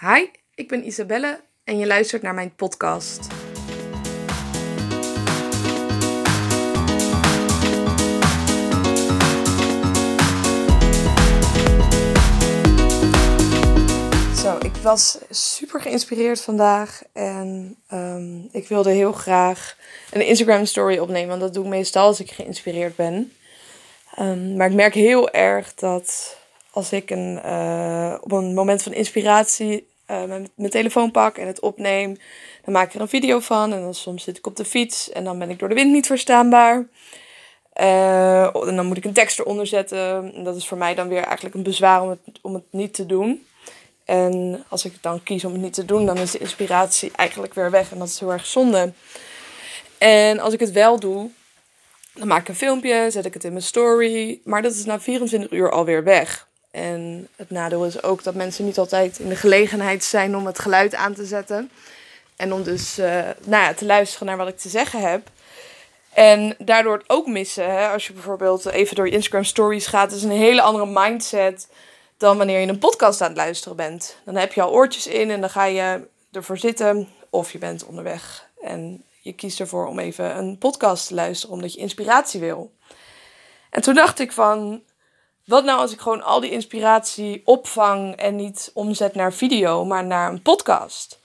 Hi, ik ben Isabelle en je luistert naar mijn podcast. Zo, ik was super geïnspireerd vandaag en ehm, ik wilde heel graag een Instagram story opnemen, want dat doe ik meestal als ik geïnspireerd ben. Ehm, maar ik merk heel erg dat als ik een, eh, op een moment van inspiratie uh, mijn, telefoon pak en het opneem, dan maak ik er een video van. En dan soms zit ik op de fiets en dan ben ik door de wind niet verstaanbaar. Uh, en dan moet ik een tekst eronder zetten. En dat is voor mij dan weer eigenlijk een bezwaar om het, om het niet te doen. En als ik dan kies om het niet te doen, dan is de inspiratie eigenlijk weer weg. En dat is heel erg zonde. En als ik het wel doe, dan maak ik een filmpje, zet ik het in mijn story. Maar dat is na 24 uur alweer weg. En het nadeel is ook dat mensen niet altijd in de gelegenheid zijn om het geluid aan te zetten. En om dus uh, nou ja, te luisteren naar wat ik te zeggen heb. En daardoor het ook missen. Hè? Als je bijvoorbeeld even door je Instagram stories gaat, is een hele andere mindset dan wanneer je een podcast aan het luisteren bent. Dan heb je al oortjes in en dan ga je ervoor zitten. Of je bent onderweg en je kiest ervoor om even een podcast te luisteren omdat je inspiratie wil. En toen dacht ik van, wat nou als ik gewoon al die inspiratie opvang en niet omzet naar video, maar naar een podcast?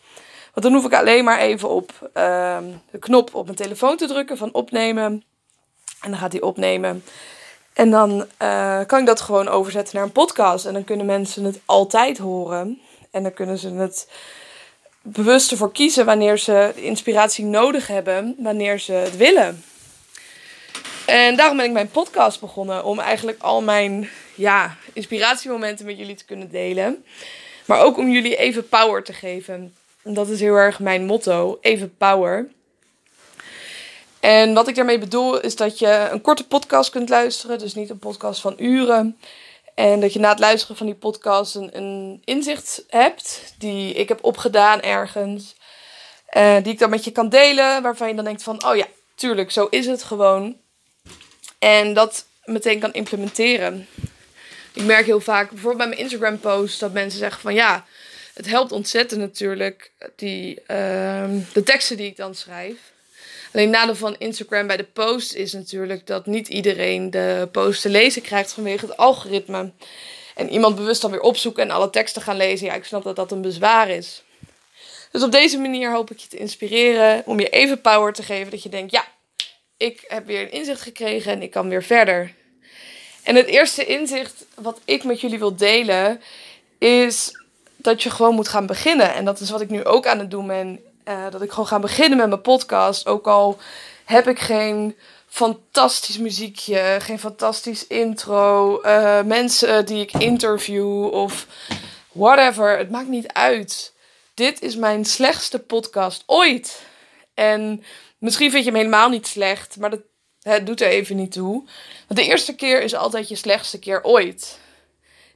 Want dan hoef ik alleen maar even op uh, de knop op mijn telefoon te drukken van opnemen. En dan gaat hij opnemen. En dan uh, kan ik dat gewoon overzetten naar een podcast. En dan kunnen mensen het altijd horen. En dan kunnen ze het bewust ervoor kiezen wanneer ze de inspiratie nodig hebben, wanneer ze het willen. En daarom ben ik mijn podcast begonnen. Om eigenlijk al mijn ja, inspiratiemomenten met jullie te kunnen delen. Maar ook om jullie even power te geven. En dat is heel erg mijn motto. Even power. En wat ik daarmee bedoel is dat je een korte podcast kunt luisteren. Dus niet een podcast van uren. En dat je na het luisteren van die podcast een, inzicht hebt. Die ik heb opgedaan ergens. Uh, die ik dan met je kan delen. Waarvan je dan denkt van, oh ja, tuurlijk, zo is het gewoon. En dat meteen kan implementeren. Ik merk heel vaak, bijvoorbeeld bij mijn Instagram post, dat mensen zeggen van ja, het helpt ontzettend natuurlijk, die, uh, de teksten die ik dan schrijf. Alleen nadeel van Instagram bij de post is natuurlijk dat niet iedereen de post te lezen krijgt vanwege het algoritme. En iemand bewust dan weer opzoeken en alle teksten gaan lezen. Ja, ik snap dat dat een bezwaar is. Dus op deze manier hoop ik je te inspireren om je even power te geven. Dat je denkt, ja, ik heb weer een inzicht gekregen en ik kan weer verder. En het eerste inzicht wat ik met jullie wil delen is dat je gewoon moet gaan beginnen. En dat is wat ik nu ook aan het doen ben. Uh, dat ik gewoon ga beginnen met mijn podcast. Ook al heb ik geen fantastisch muziekje, geen fantastisch intro, uh, mensen die ik interview of whatever. Het maakt niet uit. Dit is mijn slechtste podcast ooit. En Misschien vind je hem helemaal niet slecht, maar dat het doet er even niet toe. Want de eerste keer is altijd je slechtste keer ooit.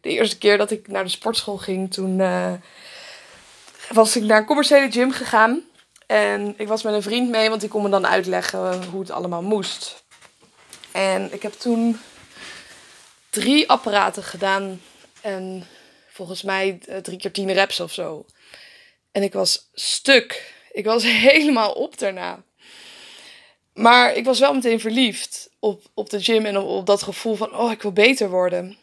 De eerste keer dat ik naar de sportschool ging, toen uh, was ik naar een commerciële gym gegaan. En ik was met een vriend mee, want die kon me dan uitleggen hoe het allemaal moest. En ik heb toen drie apparaten gedaan. En volgens mij eh, drie keer tien reps of zo. En ik was stuk. Ik was helemaal op daarna. Maar ik was wel meteen verliefd op, op de gym en op, dat gevoel van, oh, ik wil beter worden.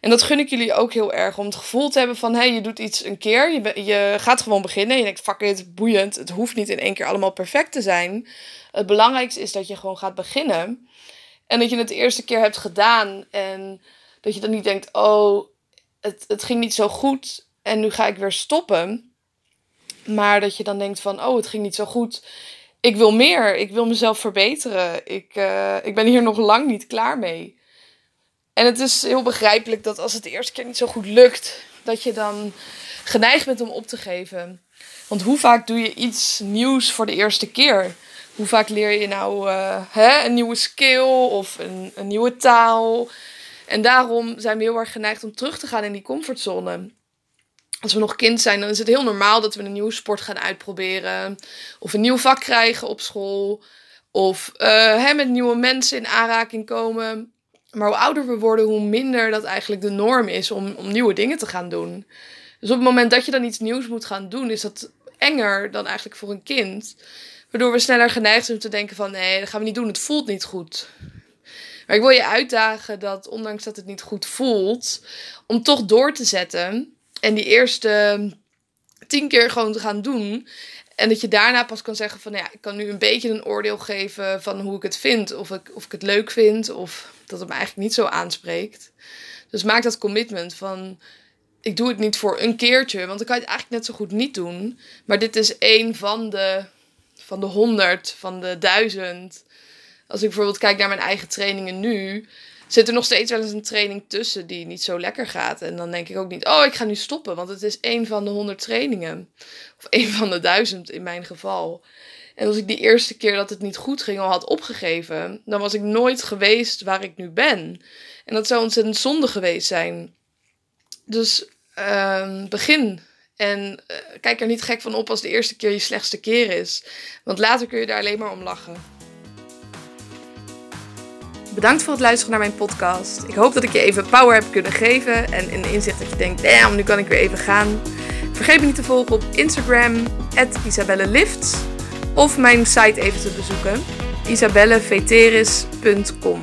En dat gun ik jullie ook heel erg. Om het gevoel te hebben van, hé, hey, je doet iets een keer. Je, je gaat gewoon beginnen. Je denkt, fuck it, boeiend. Het hoeft niet in één keer allemaal perfect te zijn. Het belangrijkste is dat je gewoon gaat beginnen. En dat je het de eerste keer hebt gedaan. En dat je dan niet denkt, oh, het, het ging niet zo goed. En nu ga ik weer stoppen. Maar dat je dan denkt van, oh, het ging niet zo goed ik wil meer. Ik wil mezelf verbeteren. Ik, uh, ik ben hier nog lang niet klaar mee. En het is heel begrijpelijk dat als het de eerste keer niet zo goed lukt, dat je dan geneigd bent om op te geven. Want hoe vaak doe je iets nieuws voor de eerste keer? Hoe vaak leer je nou uh, hè, een nieuwe skill of een, een nieuwe taal? En daarom zijn we heel erg geneigd om terug te gaan in die comfortzone als we nog kind zijn, dan is het heel normaal dat we een nieuwe sport gaan uitproberen. Of een nieuw vak krijgen op school. Of uh, hè, met nieuwe mensen in aanraking komen. Maar hoe ouder we worden, hoe minder dat eigenlijk de norm is om, om nieuwe dingen te gaan doen. Dus op het moment dat je dan iets nieuws moet gaan doen, is dat enger dan eigenlijk voor een kind. Waardoor we sneller geneigd zijn om te denken van nee, dat gaan we niet doen, het voelt niet goed. Maar ik wil je uitdagen dat ondanks dat het niet goed voelt, om toch door te zetten en die eerste tien keer gewoon te gaan doen. En dat je daarna pas kan zeggen van ja, ik kan nu een beetje een oordeel geven van hoe ik het vind. Of ik, of ik het leuk vind of dat het me eigenlijk niet zo aanspreekt. Dus maak dat commitment van ik doe het niet voor een keertje, want dan kan je het eigenlijk net zo goed niet doen. Maar dit is één van de, van de honderd, van de duizend. Als ik bijvoorbeeld kijk naar mijn eigen trainingen nu, zit er nog steeds wel eens een training tussen die niet zo lekker gaat. En dan denk ik ook niet, oh, ik ga nu stoppen, want het is één van de honderd trainingen. Of één van de duizend in mijn geval. En als ik die eerste keer dat het niet goed ging al had opgegeven, dan was ik nooit geweest waar ik nu ben. En dat zou ontzettend zonde geweest zijn. Dus uh, begin. En uh, kijk er niet gek van op als de eerste keer je slechtste keer is. Want later kun je daar alleen maar om lachen. Bedankt voor het luisteren naar mijn podcast. Ik hoop dat ik je even power heb kunnen geven. En een inzicht dat je denkt, damn, nu kan ik weer even gaan. Vergeet me niet te volgen op Instagram, isabellelift. Of mijn site even te bezoeken, isabelleveteris.com.